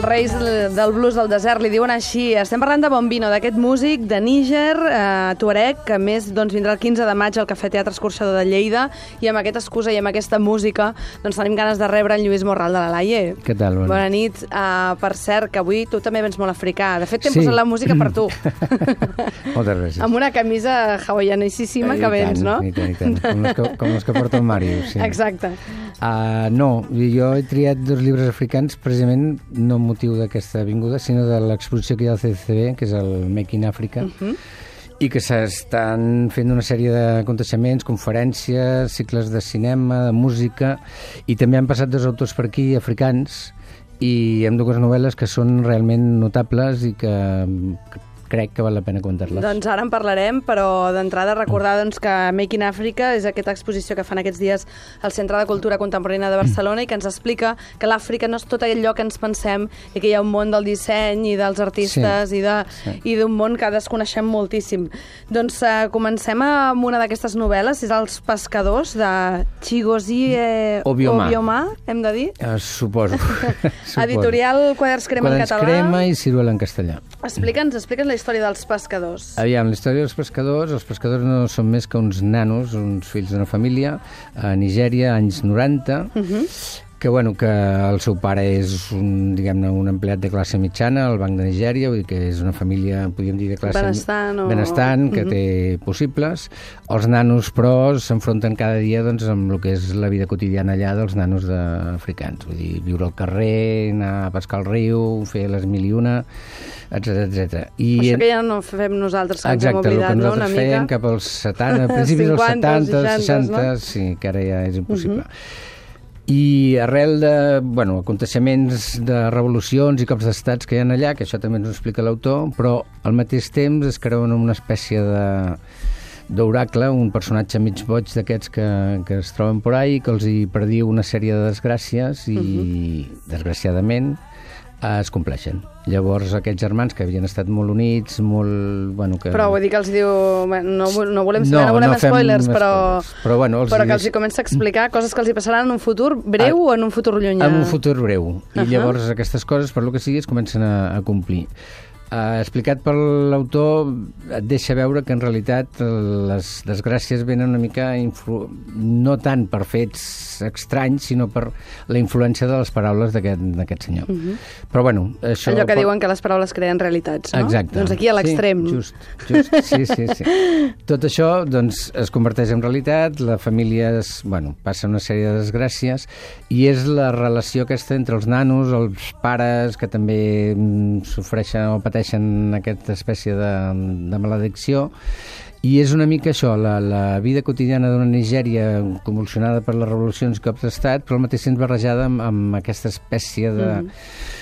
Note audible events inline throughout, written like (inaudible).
Els reis del blues del desert li diuen així. Estem parlant de Bombino, d'aquest músic de Níger, eh, Tuareg, que a més doncs, vindrà el 15 de maig al Cafè Teatre Escorxador de Lleida i amb aquesta excusa i amb aquesta música doncs, tenim ganes de rebre en Lluís Morral de la Laie. Què tal? Bona, Bona nit. Uh, per cert, que avui tu també vens molt africà. De fet, t'hem sí. posat la música per tu. (laughs) Moltes gràcies. amb una camisa hawaianíssima que vens, no? I tant, i tant. Com les que, com les que porta el Mario, sí. Exacte. Uh, no, jo he triat dos llibres africans precisament no amb motiu d'aquesta avinguda, sinó de l'exposició que hi ha al CCB, que és el Making Africa, uh -huh. i que s'estan fent una sèrie d'aconteixements, conferències, cicles de cinema, de música, i també han passat dos autors per aquí, africans, i amb dues novel·les que són realment notables i que, que crec que val la pena contar-les. Doncs ara en parlarem, però d'entrada recordar doncs, que Making Africa és aquesta exposició que fan aquests dies al Centre de Cultura Contemporània de Barcelona i que ens explica que l'Àfrica no és tot allò que ens pensem i que hi ha un món del disseny i dels artistes sí, i d'un sí. món que desconeixem moltíssim. Doncs uh, comencem amb una d'aquestes novel·les, és Els pescadors, de Chigozie Obioma. Obioma, hem de dir? Uh, suposo. (laughs) suposo. Editorial Quaders Crema Quaders en català. Quaders Crema i Ciruela en castellà. Explica'ns, explica'ns la història dels pescadors. Aviam, la història dels pescadors, els pescadors no són més que uns nanos, uns fills d'una família, a Nigèria, anys 90, uh -huh que, bueno, que el seu pare és un, diguem-ne, un empleat de classe mitjana al Banc de Nigèria, vull dir que és una família, podríem dir, de classe benestant, o... benestant que uh -huh. té possibles. Els nanos, però, s'enfronten cada dia doncs, amb el que és la vida quotidiana allà dels nanos africans. Vull dir, viure al carrer, anar a pescar al riu, fer les mil i una, etc etc. I Això que ja no fem nosaltres, que Exacte, ens hem oblidat, el que nosaltres no, fèiem mica? cap als 70, (laughs) principis 50, dels 70, 60, 60, no? sí, que ara ja és impossible. Uh -huh. I arrel de bueno, aconteixements de revolucions i cops d'estats que hi ha allà, que això també ens ho explica l'autor, però al mateix temps es creuen una espècie de d'oracle, un personatge mig boig d'aquests que, que es troben por ahí, que els hi prediu una sèrie de desgràcies i, uh -huh. desgraciadament, es compleixen. Llavors, aquests germans que havien estat molt units, molt... Bueno, que... Però vull dir que els diu... No, no volem no, no volem no spoilers, però, spoilers, però, bueno, els però que els hi comença a explicar coses que els hi passaran en un futur breu a, o en un futur llunyà? En un futur breu. I uh -huh. llavors aquestes coses, per lo que sigui, es comencen a, a complir eh, explicat per l'autor et deixa veure que en realitat les desgràcies venen una mica influ... no tant per fets estranys, sinó per la influència de les paraules d'aquest senyor. Uh mhm. -huh. Però bueno, això... Allò que pot... diuen que les paraules creen realitats, no? Exacte. Doncs aquí a l'extrem. Sí, just, just, sí, sí, sí. (laughs) Tot això doncs, es converteix en realitat, la família es, bueno, passa una sèrie de desgràcies i és la relació aquesta entre els nanos, els pares que també mm, sofreixen o pateixen pateixen aquesta espècie de, de maledicció i és una mica això, la, la vida quotidiana d'una Nigèria convulsionada per les revolucions cops d'estat, però al mateix temps barrejada amb, amb aquesta espècie de... Mm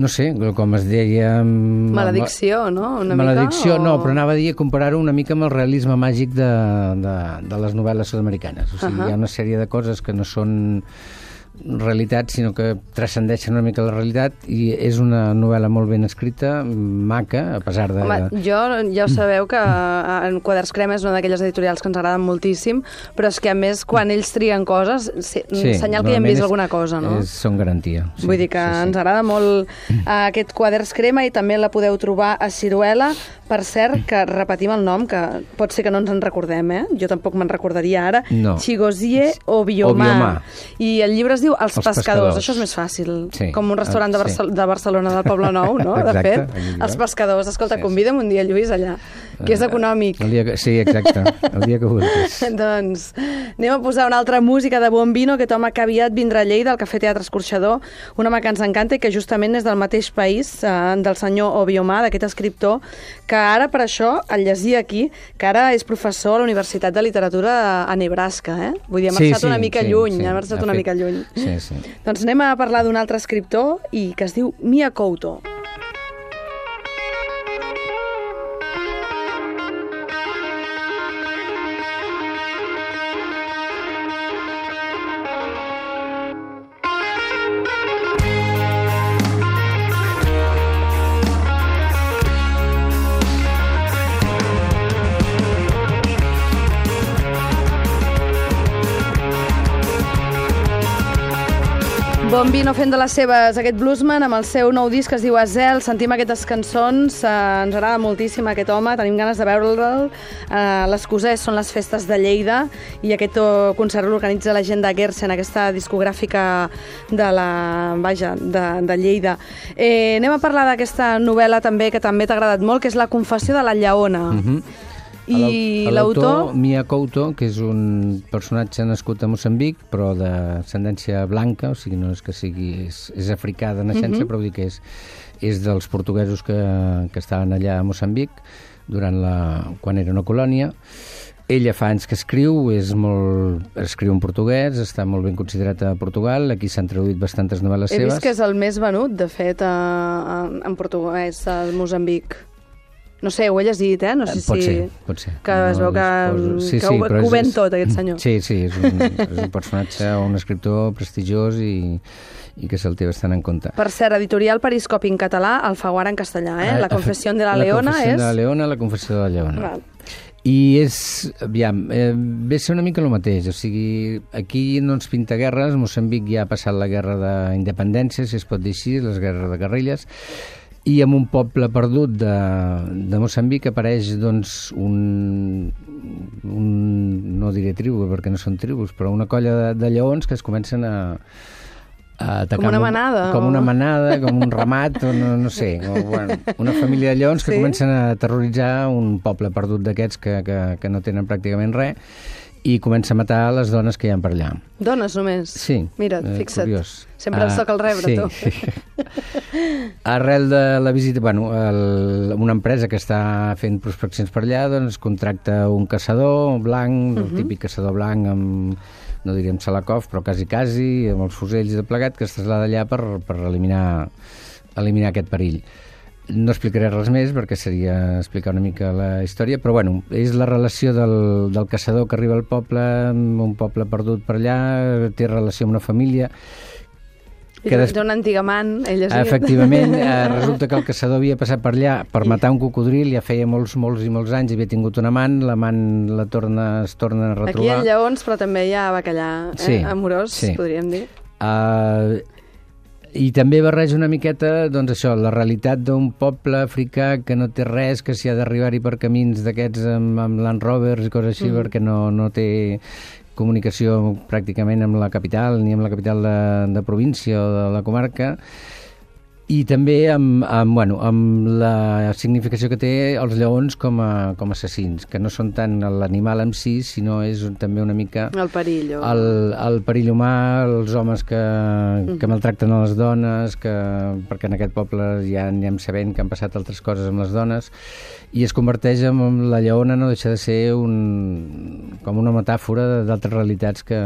no sé, com es deia... Maledicció, no? Una Maledicció, mica, o... no, però anava a dir comparar-ho una mica amb el realisme màgic de, de, de les novel·les sud-americanes. O sigui, uh -huh. hi ha una sèrie de coses que no són realitat, sinó que transcendeixen una mica la realitat i és una novel·la molt ben escrita, maca, a pesar de... Home, jo ja ho sabeu que en Quaders Crema és una d'aquelles editorials que ens agraden moltíssim, però és que a més quan ells trien coses, sí, senyal que hi hem vist és, alguna cosa, no? És, són garantia. Sí, Vull dir que sí, sí. ens agrada molt uh, aquest Quaders Crema i també la podeu trobar a Ciruela, per cert, que repetim el nom, que pot ser que no ens en recordem, eh? Jo tampoc me'n recordaria ara. No. Chigozie Obioma. Obioma. I el llibre es diu Els, els pescadors. pescadors. Això és més fàcil. Sí. Com un restaurant de, Barcel sí. de Barcelona del Poble Nou, no? Exacte, de fet. Els pescadors. Escolta, sí, convida'm un dia, Lluís, allà, que és econòmic. El dia que... Sí, exacte. El dia que vulguis. (laughs) doncs anem a posar una altra música de Bombino, aquest home que aviat vindrà a Lleida, al Cafè Teatre Escorxador, un home que ens encanta i que justament és del mateix país, eh, del senyor Obiomà, d'aquest escriptor, que ara per això el llegia aquí, que ara és professor a la Universitat de Literatura a Nebraska, eh? Vull dir, ha marxat sí, sí, una mica sí, lluny, sí, ha marxat una fet... mica lluny. Sí, sí. Doncs anem a parlar d'un altre escriptor i que es diu Mia Couto. Bon vino fent de les seves aquest bluesman amb el seu nou disc que es diu Azel. Sentim aquestes cançons, eh, ens agrada moltíssim aquest home, tenim ganes de veure'l. Eh, les coses són les festes de Lleida i aquest concert l'organitza la gent de Gersen, aquesta discogràfica de la, vaja, de, de Lleida. Eh, anem a parlar d'aquesta novel·la també que també t'ha agradat molt, que és La confessió de la lleona. Mm -hmm. I l'autor... Mia Couto, que és un personatge nascut a Moçambic, però d'ascendència blanca, o sigui, no és que sigui... És, és africà de naixença, uh -huh. però vull dir que és, és dels portuguesos que, que estaven allà a Moçambic durant la, quan era una colònia. Ella fa anys que escriu, és molt, escriu en portuguès, està molt ben considerat a Portugal, aquí s'han traduït bastantes novel·les He seves. He vist que és el més venut, de fet, a, a, en portuguès, a Moçambic. No sé, ho he llegit, eh? No sé pot si... ser, pot ser. Que es veu que, sí, que sí, ho, que ho ven és, tot, aquest senyor. Sí, sí, és un, és un personatge, un escriptor prestigiós i, i que se'l té bastant en compte. Per cert, editorial Periscopi en català, Alfaguara en castellà, eh? La confessió de la, la Leona és... La confessió de la Leona, la confessió de la Leona. Val. I és, aviam, eh, ve a ser una mica el mateix, o sigui, aquí no ens pinta guerres, Moçambic ja ha passat la guerra d'independència, si es pot dir així, les guerres de guerrilles, i en un poble perdut de, de Moçambic apareix doncs, un, un, no diré tribu perquè no són tribus, però una colla de, de lleons que es comencen a, a atacar... Com una manada, Com o- una manada, com un ramat, o no, no sé, o, bueno, una família de lleons que Sí? comencen a terroritzar un poble perdut d'aquests que, que, que no tenen pràcticament res i comença a matar les dones que hi ha per allà. Dones només? Sí. Mira, eh, fixa't. Curiós. Sempre ens toca el rebre, sí. tu. (laughs) Arrel de la visita, bueno, el, una empresa que està fent prospeccions per allà, doncs contracta un caçador blanc, uh -huh. el típic caçador blanc amb, no diríem Salakov, però quasi quasi, amb els fusells de plegat, que es trasllada allà per, per eliminar, eliminar aquest perill. No explicaré res més perquè seria explicar una mica la història, però bueno, és la relació del, del caçador que arriba al poble, un poble perdut per allà, té relació amb una família, que des- Té un antic amant, ell es Efectivament, eh, (laughs) resulta que el caçador havia passat per allà per matar un cocodril, ja feia molts, molts i molts anys, havia tingut un amant, l'amant la torna, es torna a Aquí hi retrobar. ha lleons, però també hi ha bacallà eh? Sí, amorós, sí. podríem dir. Uh, I també barreja una miqueta, doncs això, la realitat d'un poble africà que no té res, que s'hi ha d'arribar-hi per camins d'aquests amb, amb Land Rovers i coses així, mm. perquè no, no té comunicació pràcticament amb la capital ni amb la capital de, de província o de la comarca i també amb, amb, bueno, amb la significació que té els lleons com a, com a assassins, que no són tant l'animal en si, sinó és un, també una mica El perill. O... el, el perill humà, els homes que, que maltracten a les dones, que, perquè en aquest poble ja anem sabent que han passat altres coses amb les dones, i es converteix en la lleona, no deixa de ser un, com una metàfora d'altres realitats que,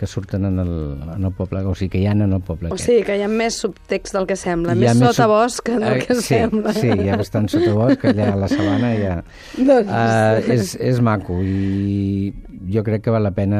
que surten en el, en el poble, o sigui, que hi ha en el poble O aquest. sigui, que hi ha més subtext del que sembla, més més sotabosc sub- del Eh, que sí, sembla. Sí, hi ha bastant sotabosc, allà a la sabana ha... Doncs, Uh, és, és maco i jo crec que val la pena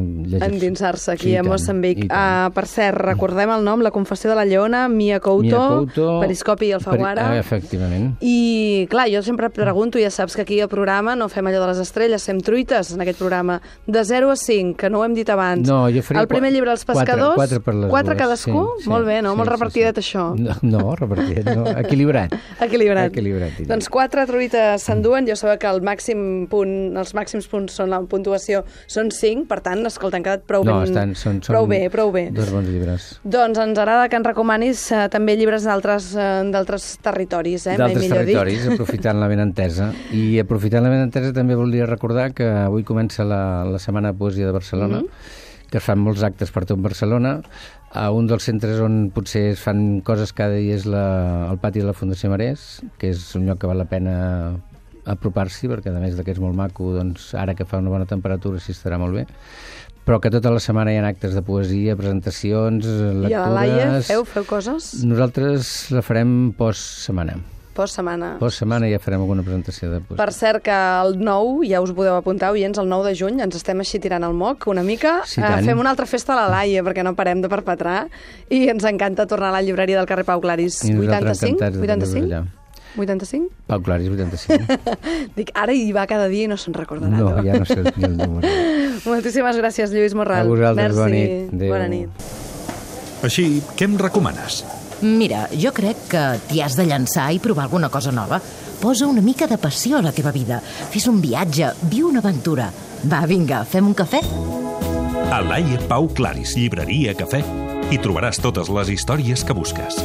llegir-se. endinsar-se aquí Sí, a Moçambic. Uh, per cert, recordem el nom, La confessió de la lleona, Mia Couto, Mia Couto, Periscopi i Alfaguara. Peri- eh, efectivament. I, clar, jo sempre pregunto, ja saps que aquí al programa no fem allò de les estrelles, fem truites en aquest programa. De 0 a 5, que no ho hem dit abans. No, jo faria El primer llibre, Els pescadors, quatre per les quatre dues, cadascú? sí, sí, Molt bé, no? sí, Molt sí, repartidet, sí. això. No, no repartidet, no. Equilibrat. (laughs) Equilibrat. Equilibrat, diré. Doncs quatre truites s'enduen. Jo sabia que el màxim punt, els màxims punts són la puntuació són 5, per tant, escolta, han quedat prou no, ben... estan, són, són prou bé, prou bé. Dos bons llibres. Doncs ens agrada que ens recomanis eh, també llibres d'altres eh, d'altres territoris, eh? D'altres millor dit. territoris, (laughs) aprofitant la benentesa. I aprofitant la benentesa també voldria recordar que avui comença la, la Setmana de Poesia de Barcelona, Mhm. Que es fan molts actes per tot Barcelona. A un dels centres on potser es fan coses cada dia és la, el pati de la Fundació Marès, que és un lloc que val la pena apropar-s'hi, perquè a més de que és molt maco, doncs ara que fa una bona temperatura s'hi estarà molt bé però que tota la setmana hi ha actes de poesia, presentacions, lectures... I a la Laia feu, feu coses? Nosaltres la farem post-setmana. Post-setmana. Post-setmana ja farem alguna presentació de poesia. Per cert que el 9, ja us podeu apuntar, oients, el 9 de juny, ens estem així tirant el moc una mica. Sí, Eh, tant. fem una altra festa a la Laia, perquè no parem de perpetrar, i ens encanta tornar a la llibreria del carrer Pau Claris. I nosaltres 85? encantats de tenir-vos 85? allà. 85? Pau Claris, 85. (laughs) Dic, ara hi va cada dia i no se'n recordarà. No, tu. ja no sé ni el número. (laughs) Moltíssimes gràcies, Lluís Morral. A vosaltres, Merci. bona nit. Adéu. Bona nit. Així, què em recomanes? Mira, jo crec que t'hi has de llançar i provar alguna cosa nova. Posa una mica de passió a la teva vida. Fes un viatge, viu una aventura. Va, vinga, fem un cafè? A Laia Pau Claris, llibreria Cafè, hi trobaràs totes les històries que busques.